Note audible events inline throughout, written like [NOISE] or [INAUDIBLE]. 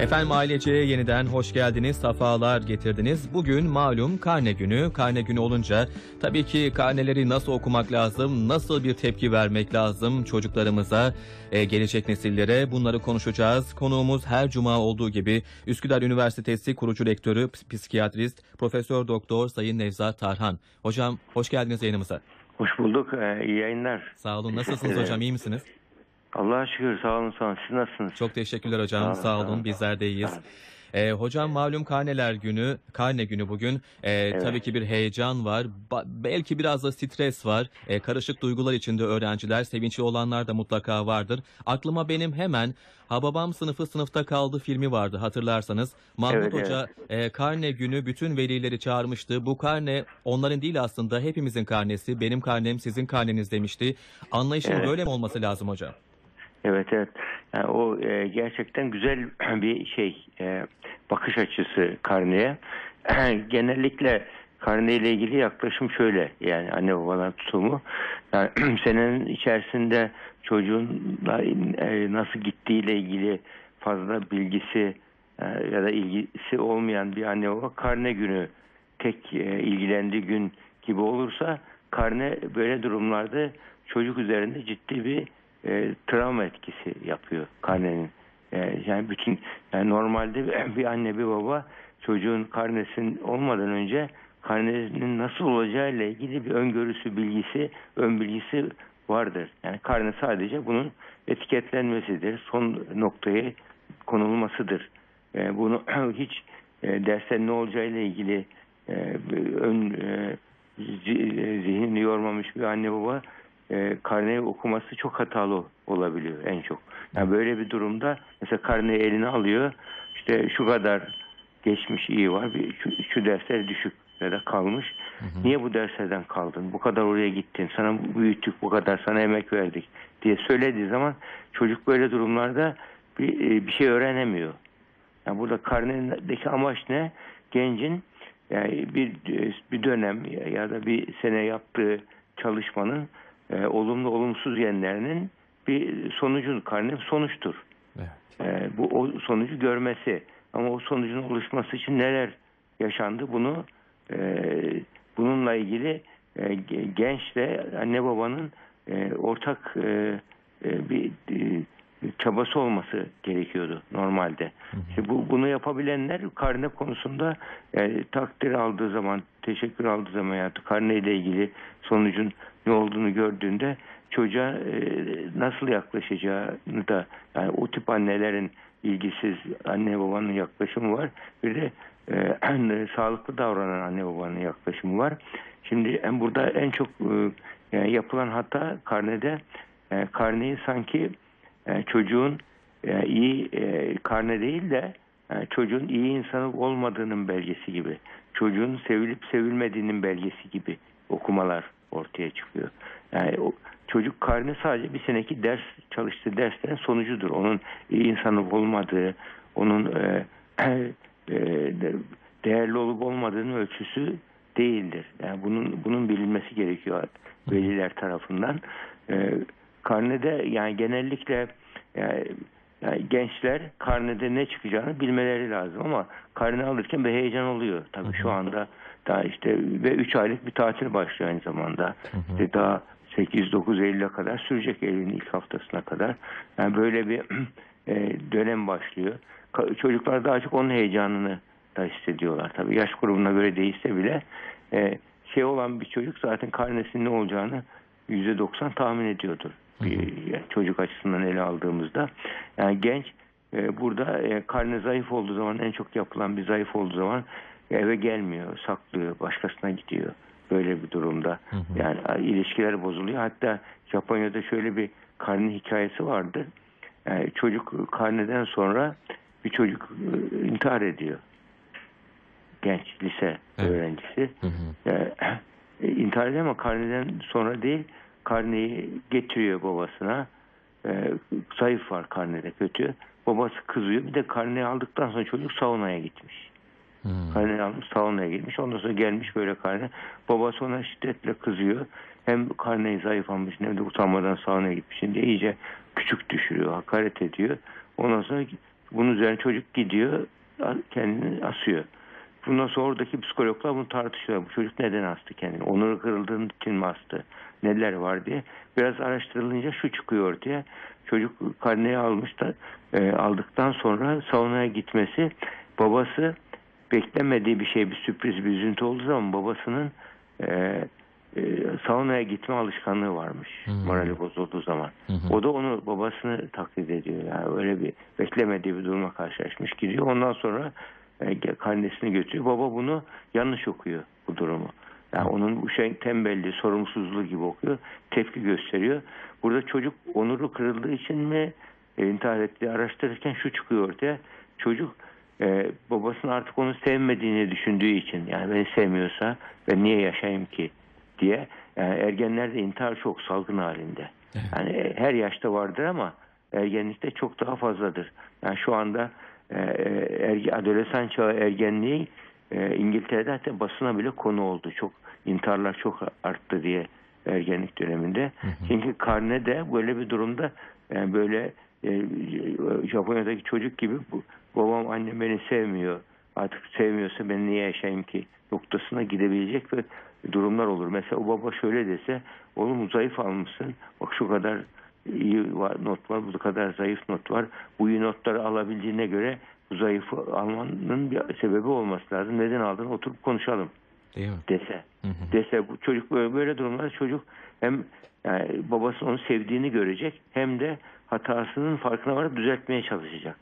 Efendim aileceye yeniden hoş geldiniz, safalar getirdiniz. Bugün malum karne günü. Karne günü olunca tabii ki karneleri nasıl okumak lazım, nasıl bir tepki vermek lazım çocuklarımıza, e, gelecek nesillere bunları konuşacağız. Konuğumuz her cuma olduğu gibi Üsküdar Üniversitesi kurucu rektörü, ps- psikiyatrist, Profesör Doktor Sayın Nevzat Tarhan. Hocam hoş geldiniz yayınımıza. Hoş bulduk. Ee, iyi yayınlar. Sağ olun. Nasılsınız [LAUGHS] hocam? iyi misiniz? Allah'a şükür. Sağ olun. Sağ olun. Siz nasılsınız? Çok teşekkürler hocam. Sağ olun, Sağ olun. Bizler de iyiyiz. Ee, hocam malum karneler günü, karne günü bugün. Ee, Tabii ki bir heyecan var. Ba- belki biraz da stres var. Ee, karışık duygular içinde öğrenciler, sevinçli olanlar da mutlaka vardır. Aklıma benim hemen Hababam sınıfı sınıfta kaldı filmi vardı hatırlarsanız. Mahmut Evet, Hoca e, karne günü bütün velileri çağırmıştı. Bu karne onların değil aslında hepimizin karnesi. Benim karnem sizin karneniz demişti. Anlayışın Evet. böyle mi olması lazım hocam? Evet evet. Yani o e, gerçekten güzel [CLEARS THROAT] bir şey. e, bakış açısı karneye. [CLEARS THROAT] Genellikle karneyle ilgili yaklaşım şöyle. Yani anne babaların tutumu. Yani [CLEARS THROAT] senenin içerisinde çocuğun e, nasıl gittiğiyle ilgili fazla bilgisi e, ya da ilgisi olmayan bir anne baba karne günü tek e, ilgilendiği gün gibi olursa karne böyle durumlarda çocuk üzerinde ciddi bir e, travma etkisi yapıyor karnenin. E, yani bütün yani normalde bir- [LAUGHS] anne bir baba çocuğun karnesin olmadan önce karnenin nasıl olacağıyla ilgili bir öngörüsü, bilgisi, ön bilgisi vardır. Yani karne sadece bunun etiketlenmesidir. Son noktaya konulmasıdır. E, bunu [CLEARS THROAT] hiç e, dersten ne olacağıyla ilgili e, ön e, e, zihnini yormamış bir anne baba e, karneyi okuması çok hatalı olabiliyor en çok. Yani böyle bir durumda mesela karneyi eline alıyor işte şu kadar geçmiş iyi var bir şu, şu dersler düşük ya da kalmış. Niye bu derslerden kaldın? Bu kadar oraya gittin. Sana büyüttük bu kadar sana emek verdik diye söylediği zaman çocuk böyle durumlarda bir, e, bir şey öğrenemiyor. Yani burada karnedeki amaç ne? Gencin yani bir bir dönem ya da bir sene yaptığı çalışmanın e, olumlu olumsuz yönlerinin bir sonucun karne sonuçtur. Evet. E, bu o sonucu görmesi ama o sonucun oluşması için neler yaşandı bunu e, bununla ilgili e, ge- gençle anne babanın e, ortak e, e, bir e, çabası olması gerekiyordu normalde. İşte bu bunu yapabilenler karne konusunda e, takdir aldığı zaman, teşekkür aldığı zaman ya da karne ile ilgili sonucun ne olduğunu gördüğünde çocuğa e, nasıl yaklaşacağını da yani o tip annelerin ilgisiz anne babanın yaklaşımı var. Bir de e, [CLEARS THROAT] sağlıklı davranan anne babanın yaklaşımı var. Şimdi en burada en çok e, yani yapılan hata karnede e, karneyi sanki e, çocuğun e, iyi e, karne değil de e, çocuğun iyi insan olmadığının belgesi gibi, çocuğun sevilip sevilmediğinin belgesi gibi okumalar ortaya çıkıyor. Yani o, çocuk karne sadece bir seneki ders çalıştığı derslerin sonucudur. Onun iyi insan olup olmadığı, onun e, [CLEARS THROAT] e, de- değerli olup olmadığının ölçüsü değildir. Yani bunun bunun bilinmesi gerekiyor veliler tarafından. E, karnede yani genellikle yani, yani gençler karnede ne çıkacağını bilmeleri lazım ama karne alırken bir heyecan oluyor. Tabii şu anda daha işte ve 3 aylık bir tatil başlıyor aynı zamanda. İşte daha 8-9 Eylül'e kadar sürecek Eylül'ün ilk haftasına kadar. Yani böyle bir [CLEARS THROAT] e, dönem başlıyor. Çocuklar daha çok onun heyecanını da hissediyorlar. Tabii yaş grubuna göre değişse bile e, şey olan bir çocuk zaten karnesinin ne olacağını %90 tahmin ediyordur. Yani çocuk açısından ele aldığımızda. Yani genç e, burada e, karne zayıf olduğu zaman en çok yapılan bir zayıf olduğu zaman eve gelmiyor, saklıyor, başkasına gidiyor. Böyle bir durumda. Yani e, ilişkiler bozuluyor. Hatta Japonya'da şöyle bir karne hikayesi vardı. Yani çocuk karneden sonra bir çocuk e, intihar ediyor. Genç lise Evet. öğrencisi. Hı hı. E, [CLEARS THROAT] intihar ediyor ama karneden sonra değil karneyi getiriyor babasına. E, zayıf var karnede kötü. Babası kızıyor. Bir de karneyi aldıktan sonra çocuk saunaya gitmiş. Hı. Karneyi almış saunaya gitmiş. Ondan sonra gelmiş böyle karne. Babası ona şiddetle kızıyor. Hem karneyi zayıf almış hem de utanmadan saunaya gitmiş. Şimdi iyice küçük düşürüyor. Hakaret ediyor. Ondan sonra Bunun üzerine çocuk gidiyor kendini asıyor. Bundan sonra oradaki psikologlar bunu tartışıyor. Bu çocuk neden astı kendini? Onuru kırıldığın için mi astı? Neler var diye. Biraz araştırılınca şu çıkıyor ortaya. Çocuk karneyi almış da e, aldıktan sonra saunaya gitmesi babası beklemediği bir şey bir sürpriz bir üzüntü olduğu zaman babasının e, e, saunaya gitme alışkanlığı varmış. Hmm. Morali bozulduğu zaman. Hı. O da onu babasını taklit ediyor. Yani öyle bir beklemediği bir duruma karşılaşmış gidiyor. Ondan sonra karnesini götürüyor. Baba bunu yanlış okuyor bu durumu. Yani onun bu şey tembelliği, sorumsuzluğu gibi okuyor. Tepki gösteriyor. Burada çocuk onuru kırıldığı için mi e, intihar ettiği araştırırken şu çıkıyor ortaya. Çocuk e, babasının artık onu sevmediğini düşündüğü için yani beni sevmiyorsa ben niye yaşayayım ki diye yani ergenlerde intihar çok salgın halinde. Evet. Yani e, her yaşta vardır ama ergenlikte çok daha fazladır. Yani şu anda e, erge, adolesan çağı ergenliği e, İngiltere'de hatta basına bile konu oldu. Çok intiharlar çok arttı diye ergenlik döneminde. Hı hı. Çünkü karne de böyle bir durumda yani böyle e, Japonya'daki çocuk gibi babam annem beni sevmiyor. Artık sevmiyorsa ben niye yaşayayım ki noktasına gidebilecek ve durumlar olur. Mesela o baba şöyle dese oğlum zayıf almışsın. Bak şu kadar iyi var, not var, bu kadar zayıf not var. Bu iyi notları alabildiğine göre bu zayıfı almanın bir sebebi olması lazım. Neden aldın? Oturup konuşalım Değil mi? dese. Hı hı. Dese bu çocuk böyle, böyle durumlarda çocuk hem yani babası onu sevdiğini görecek hem de hatasının farkına varıp düzeltmeye çalışacak.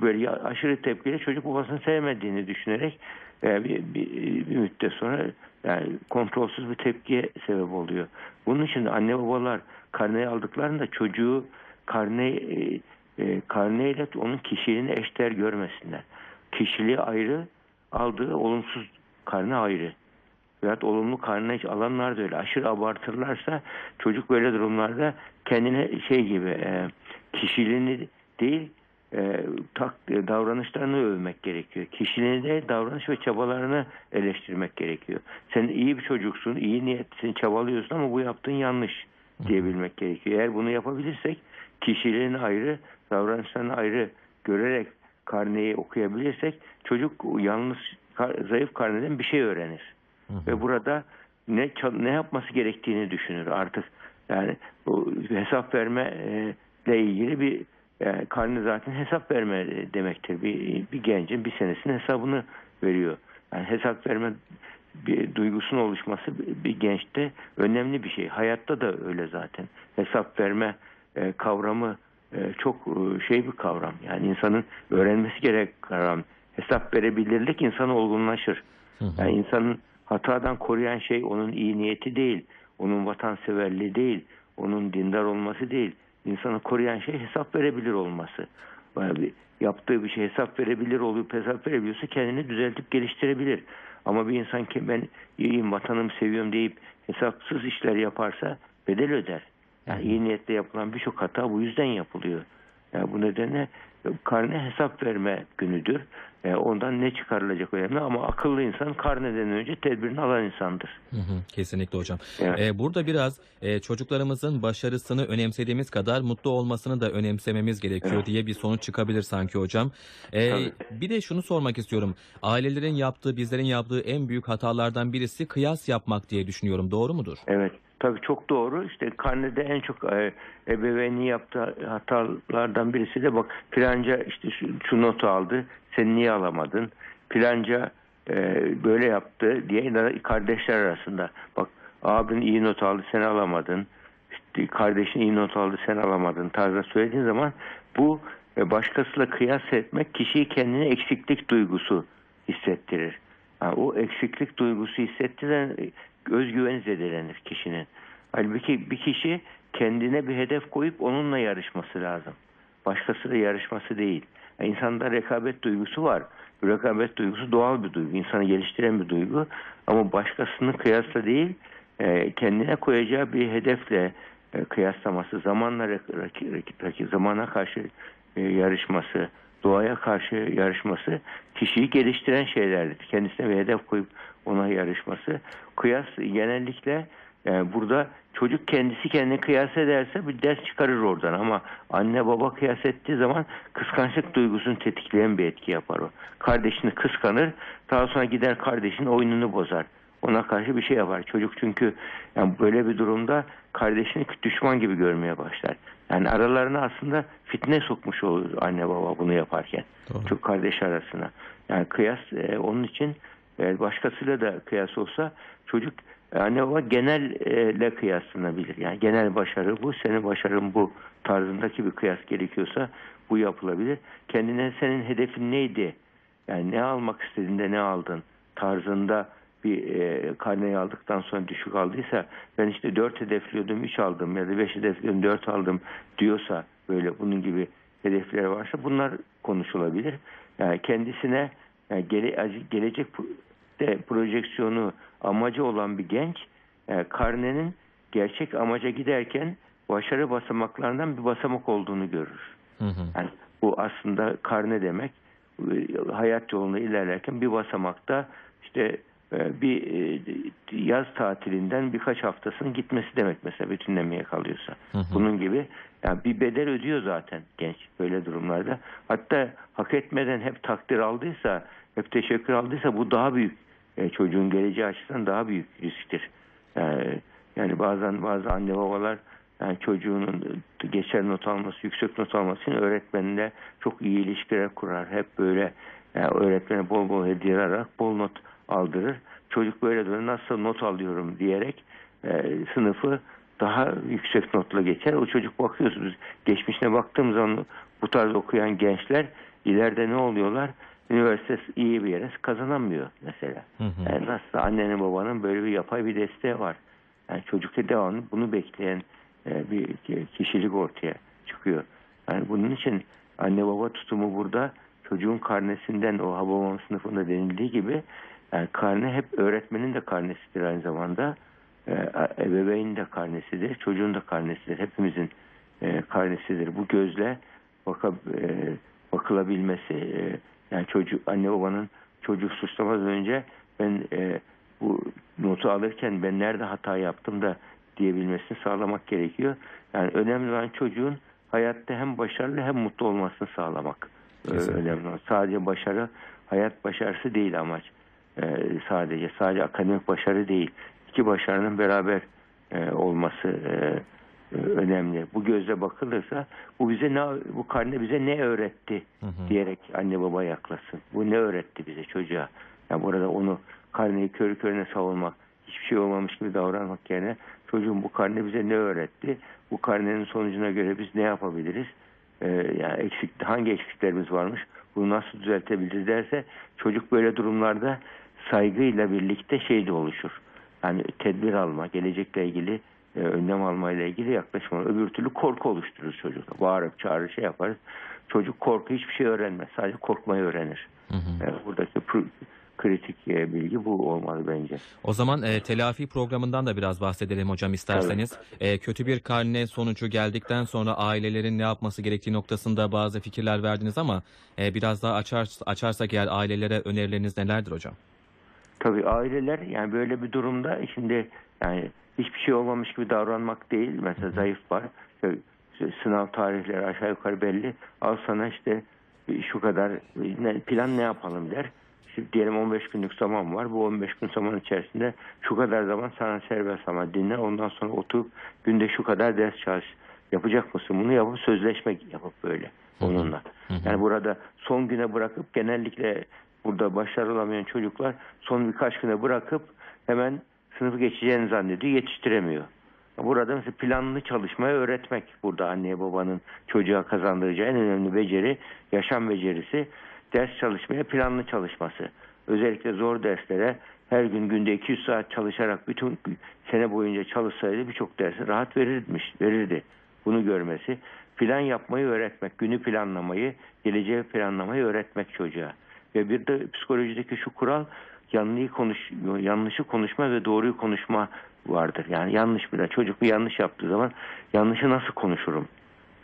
Böyle aşırı tepkiyle çocuk babasını sevmediğini düşünerek e, bir, bir, bir müddet sonra yani kontrolsüz bir tepkiye sebep oluyor. Bunun için anne babalar karneyi aldıklarında çocuğu karne e, e, karneyle onun kişiliğini eşdeğer görmesinler. Kişiliği ayrı, aldığı olumsuz karne ayrı. Veyahut olumlu karne alanlar da öyle. Aşırı abartırlarsa çocuk böyle durumlarda kendine şey gibi e, kişiliğini değil e, tak, e, davranışlarını övmek gerekiyor. Kişiliğini de davranış ve çabalarını eleştirmek gerekiyor. Sen iyi bir çocuksun, iyi niyetlisin, çabalıyorsun ama bu yaptığın yanlış diyebilmek gerekiyor. Eğer bunu yapabilirsek kişiliğini ayrı, davranışlarını ayrı görerek karneyi okuyabilirsek çocuk yalnız zayıf karneden bir şey öğrenir. Hı hı. Ve burada ne ne yapması gerektiğini düşünür artık. Yani bu hesap verme e, ile ilgili bir yani karne zaten hesap verme demektir. Bir, bir gencin bir senesinin hesabını veriyor. Yani hesap verme bir duygusunun oluşması bir- gençte önemli bir şey. Hayatta da öyle zaten. Hesap verme e, kavramı e, çok e, şey bir kavram. Yani insanın öğrenmesi gerek kavram. Hesap verebilirlik insanı olgunlaşır. Hı hı. Yani insanın hatadan koruyan şey onun iyi niyeti değil, onun vatanseverliği değil, onun dindar olması değil. İnsanı koruyan şey hesap verebilir olması. Yani yaptığı bir şey hesap verebilir olup hesap verebiliyorsa kendini düzeltip geliştirebilir. Ama bir insan ki ben iyiyim, vatanımı seviyorum deyip hesapsız işler yaparsa bedel öder. Yani iyi niyetle yapılan birçok hata bu yüzden yapılıyor. Yani bu nedenle karne hesap verme günüdür. E, ondan ne çıkarılacak önemli ama akıllı insan karneden önce tedbirini alan insandır. Hı hı, kesinlikle hocam. Evet. Ee, burada biraz e, çocuklarımızın başarısını önemsediğimiz kadar mutlu olmasını da önemsememiz gerekiyor Evet. diye bir sonuç çıkabilir sanki hocam. Tabii. bir de şunu sormak istiyorum. Ailelerin yaptığı, bizlerin yaptığı en büyük hatalardan birisi kıyas yapmak diye düşünüyorum. Doğru mudur? Evet. Tabii çok doğru. İşte karnede en çok e, ebeveyni yaptığı hatalardan birisi de bak filanca işte şu, şu notu aldı. Sen niye alamadın? Filanca e, böyle yaptı diye kardeşler arasında. Bak abin iyi not aldı sen alamadın. İşte kardeşin iyi not aldı sen alamadın tarzda söylediğin zaman bu e, başkasıyla kıyas etmek kişiyi kendine eksiklik duygusu hissettirir. Ha, o eksiklik duygusu hissettiren özgüveni zedelenir kişinin. Halbuki bir kişi kendine bir hedef koyup onunla yarışması lazım. Başkasıyla yarışması değil. Yani insanda rekabet duygusu var. Bu rekabet duygusu doğal bir duygu. insanı geliştiren bir duygu. Ama başkasını kıyasla değil e, kendine koyacağı bir hedefle e, kıyaslaması, zamanla rak- rak- rak- zamana karşı e, yarışması, doğaya karşı yarışması kişiyi geliştiren şeylerdir. Kendisine bir hedef koyup ona yarışması. Kıyas genellikle e, burada çocuk kendisi kendine kıyas ederse bir ders çıkarır oradan ama anne baba kıyas ettiği zaman kıskançlık duygusunu tetikleyen bir etki yapar o. Kardeşini kıskanır daha sonra gider kardeşin oyununu bozar. Ona karşı bir şey yapar. Çocuk çünkü yani böyle bir durumda kardeşini düşman gibi görmeye başlar. Yani aralarına aslında fitne sokmuş olur anne baba bunu yaparken. Doğru. Çok kardeş arasına. Yani kıyas e, onun için e, başkasıyla da kıyas olsa çocuk e, anne baba genelle kıyaslanabilir. Yani genel başarı bu, senin başarın bu tarzındaki bir kıyas gerekiyorsa bu yapılabilir. Kendine senin hedefin neydi? Yani ne almak istediğinde ne aldın tarzında bir e, karneyi aldıktan sonra düşük aldıysa ben işte 4 hedefliyordum 3 aldım ya da 5 hedefliyordum 4 aldım diyorsa böyle bunun gibi hedefler varsa bunlar konuşulabilir. Yani kendisine yani gele, gelecek de projeksiyonu amacı olan bir genç e, karnenin gerçek amaca giderken başarı basamaklarından bir basamak olduğunu görür. Hı hı. Yani bu aslında karne demek e, hayat yolunda ilerlerken bir basamakta işte bir e, yaz tatilinden birkaç haftasının gitmesi demek mesela bütünlemeye kalıyorsa. Hı hı. Bunun gibi yani bir bedel ödüyor zaten genç böyle durumlarda. Hatta hak etmeden hep takdir aldıysa, hep teşekkür aldıysa bu daha büyük e, çocuğun geleceği açısından daha büyük risktir. Yani, yani bazen bazı anne babalar yani çocuğunun geçer not alması, yüksek not alması için öğretmenle çok iyi ilişkiler kurar. Hep böyle yani öğretmene bol bol hediye alarak bol not aldırır. Çocuk böyle böyle nasıl not alıyorum diyerek e, sınıfı daha yüksek notla geçer. O çocuk bakıyorsunuz geçmişine baktığım zaman bu tarz okuyan gençler ileride ne oluyorlar? Üniversite iyi bir yere kazanamıyor mesela. Hı hı. Yani nasıl annenin babanın böyle bir yapay bir desteği var. Yani çocukta devamlı bunu bekleyen e, bir kişilik ortaya çıkıyor. Yani bunun için anne baba tutumu burada çocuğun karnesinden o Hababam sınıfında denildiği gibi yani karne hep öğretmenin de karnesidir aynı zamanda. E, ebeveynin de karnesidir, çocuğun da karnesidir. Hepimizin e, karnesidir. Bu gözle baka, e, bakılabilmesi, e, yani çocuk anne babanın çocuk suçlamadan önce ben e, bu notu alırken ben nerede hata yaptım da diyebilmesini sağlamak gerekiyor. Yani önemli olan çocuğun hayatta hem başarılı hem mutlu olmasını sağlamak. Ee, Kesinlikle. önemli olan. Sadece başarı hayat başarısı değil amaç. Ee, sadece sadece akademik başarı değil. İki başarının beraber e, olması e, e, önemli. Bu gözle bakılırsa bu bize ne bu karne bize ne öğretti Hı hı. diyerek anne baba yaklasın. Bu ne öğretti bize çocuğa? Yani burada onu karneyi körü körüne savunmak, hiçbir şey olmamış gibi davranmak yerine çocuğun bu karne bize ne öğretti? Bu karnenin sonucuna göre biz ne yapabiliriz? Ee, yani eksik, hangi eksiklerimiz varmış? Bunu nasıl düzeltebiliriz derse çocuk böyle durumlarda saygıyla birlikte şey de oluşur. Yani tedbir alma, gelecekle ilgili e, önlem almayla ilgili yaklaşma. Öbür türlü korku oluştururuz çocukta. Bağırıp çağırır şey yaparız. Çocuk korku hiçbir şey öğrenmez. Sadece korkmayı öğrenir. Hı hı. E, buradaki kritik e, bilgi bu olmalı bence. O zaman e, telafi programından da biraz bahsedelim hocam isterseniz. E, kötü bir karne sonucu geldikten sonra ailelerin ne yapması gerektiği noktasında bazı fikirler verdiniz ama e, biraz daha açar, açarsak eğer ailelere önerileriniz nelerdir hocam? Tabii aileler yani böyle bir durumda şimdi yani hiçbir şey olmamış gibi davranmak değil. Mesela zayıf var. İşte sınav tarihleri aşağı yukarı belli. Al sana işte şu kadar ne, plan ne yapalım der. Şimdi diyelim 15 günlük zaman var. Bu 15 gün zaman içerisinde şu kadar zaman sana serbest ama dinle. Ondan sonra oturup günde şu kadar ders çalış. Yapacak mısın? Bunu yapıp sözleşme yapıp böyle onunla. Hı hı. Yani burada son güne bırakıp genellikle burada başarılı olamayan çocuklar son birkaç güne bırakıp hemen sınıfı geçeceğini zannediyor. Yetiştiremiyor. Burada mesela planlı çalışmayı öğretmek burada anneye babanın çocuğa kazandıracağı en önemli beceri, yaşam becerisi ders çalışmaya planlı çalışması. Özellikle zor derslere her gün günde 200 saat çalışarak bütün sene boyunca çalışsaydı birçok dersi rahat verirmiş, verirdi. Bunu görmesi. Plan yapmayı öğretmek, günü planlamayı, geleceği planlamayı öğretmek çocuğa. Ve bir de psikolojideki şu kural yanlıyı konuş, yanlışı konuşma ve doğruyu konuşma vardır. Yani yanlış bile çocuk bir yanlış yaptığı zaman yanlışı nasıl konuşurum?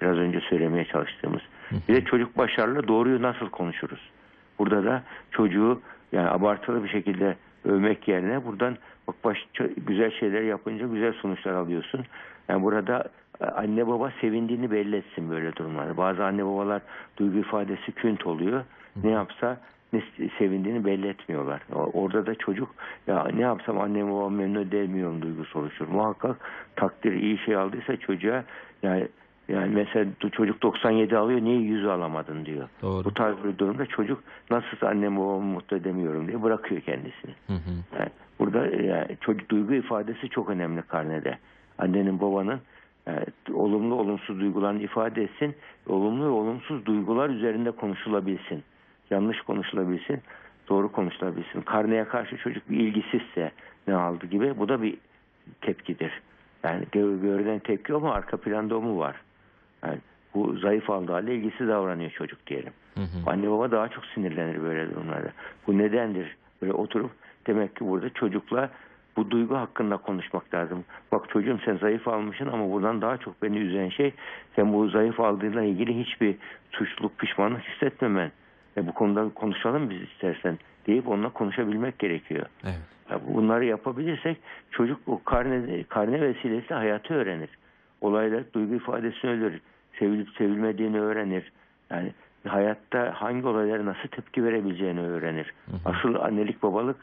Biraz önce söylemeye çalıştığımız. Bir de çocuk başarılı doğruyu nasıl konuşuruz? Burada da çocuğu yani abartılı bir şekilde övmek yerine buradan bak baş, güzel şeyler yapınca güzel sonuçlar alıyorsun. Yani burada e, anne baba sevindiğini belli etsin böyle durumlarda. Bazı anne babalar duygu ifadesi künt oluyor. Ne yapsa ne sevindiğini belli etmiyorlar. Orada da çocuk ya ne yapsam annem babam memnun edemiyorum duygusu oluşur. Muhakkak takdir iyi şey aldıysa çocuğa yani yani mesela çocuk 97 alıyor niye 100 alamadın diyor. Doğru. Bu tarz bir durumda çocuk nasılsa annem babamı mutlu edemiyorum diye bırakıyor kendisini. Hı hı. Yani burada e, yani çocuk duygu ifadesi çok önemli karnede. Annenin babanın e, olumlu olumsuz duygularını ifade etsin. Olumlu ve olumsuz duygular üzerinde konuşulabilsin. Yanlış konuşulabilsin. Doğru konuşulabilsin. Karneye karşı çocuk bir ilgisizse ne aldı gibi bu da bir tepkidir. Yani gö- görülen tepki o mu arka planda o mu var? Yani bu zayıf aldığı halde ilgisiz davranıyor çocuk diyelim. Hı hı. Anne baba daha çok sinirlenir böyle durumlarda. Bu nedendir? Böyle oturup demek ki burada çocukla bu duygu hakkında konuşmak lazım. Bak çocuğum sen zayıf almışsın ama buradan daha çok beni üzen şey sen bu zayıf aldığıyla ilgili hiçbir suçluluk, pişmanlık hissetmemen. E bu konuda konuşalım biz istersen deyip onunla konuşabilmek gerekiyor. Evet. Ya bunları yapabilirsek çocuk o karne, karne vesilesiyle hayatı öğrenir. Olaylar duygu ifadesini öğrenir. Sevilip sevilmediğini öğrenir. Yani hayatta hangi olaylara nasıl tepki verebileceğini öğrenir. Asıl annelik babalık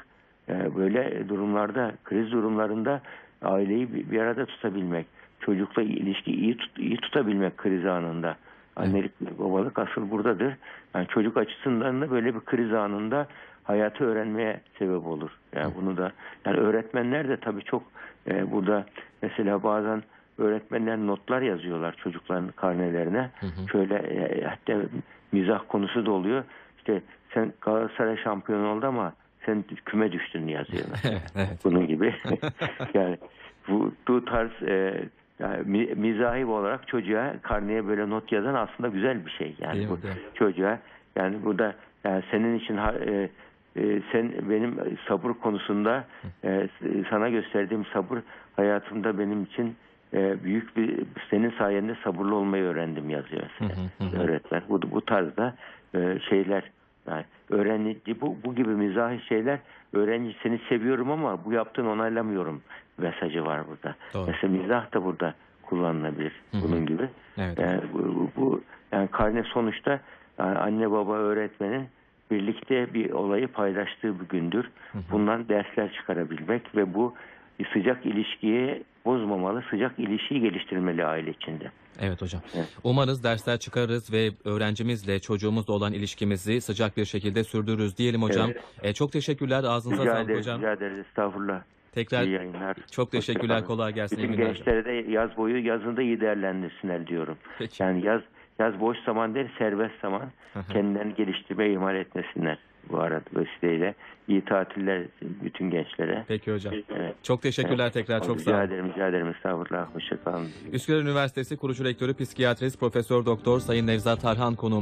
e, böyle durumlarda, kriz durumlarında aileyi bir, bir arada tutabilmek. Çocukla ilişki iyi, tut, iyi tutabilmek kriz anında. Annelik babalık asıl buradadır. Yani çocuk açısından da böyle bir kriz anında hayatı öğrenmeye sebep olur. Yani bunu da yani öğretmenler de tabii çok e, burada mesela bazen öğretmenler notlar yazıyorlar çocukların karnelerine. Şöyle e, hatta mizah konusu da oluyor. İşte sen Galatasaray şampiyon oldu ama sen küme düştün yazıyorlar. [LAUGHS] Evet. Bunun gibi. [LAUGHS] yani bu, bu tarz e, yani mi- mizahi olarak çocuğa karneye böyle not yazan aslında güzel bir şey. Yani Değil bu mi? çocuğa yani burada yani senin için e, e, sen benim sabır konusunda e, sana gösterdiğim sabır hayatımda benim için e, büyük bir senin sayende sabırlı olmayı öğrendim yazıyor mesela Hı hı, hı hı. öğretmen. Bu bu tarzda e, şeyler yani öğrenci bu bu gibi mizahi şeyler öğrenci seni seviyorum ama bu yaptığını onaylamıyorum mesajı var burada. Doğru. Mesela mizah da burada kullanılabilir Hı hı. bunun gibi. Evet. Yani bu, bu- bu yani karne sonuçta yani anne baba öğretmenin birlikte bir olayı paylaştığı bir gündür. Bundan dersler çıkarabilmek ve bu sıcak ilişkiyi bozmamalı, sıcak ilişkiyi geliştirmeli aile içinde. Evet hocam. Evet. Umarız dersler çıkarırız ve öğrencimizle çocuğumuzla olan ilişkimizi sıcak bir şekilde sürdürürüz diyelim hocam. Evet. E, çok teşekkürler. Ağzınıza Rica sağlık ederiz, hocam. rica ederiz. Estağfurullah. Tekrar İyi yayınlar. çok teşekkürler. Hoşça kalın. Kolay gelsin. Bütün günler hocam. gençlere de yaz boyu yazında iyi değerlendirsinler diyorum. Peki. Yani yaz yaz boş zaman değil serbest zaman kendilerini geliştirmeye ihmal etmesinler bu arada vesileyle. İyi tatiller bütün gençlere. Peki hocam. Evet. Çok teşekkürler Evet. tekrar. Çok rica sağ olun. ederim, rica ederim. Estağfurullah. Hoşçakalın. Üsküdar Üniversitesi kurucu rektörü psikiyatrist Profesör Doktor Sayın Nevzat Tarhan konuğumuz.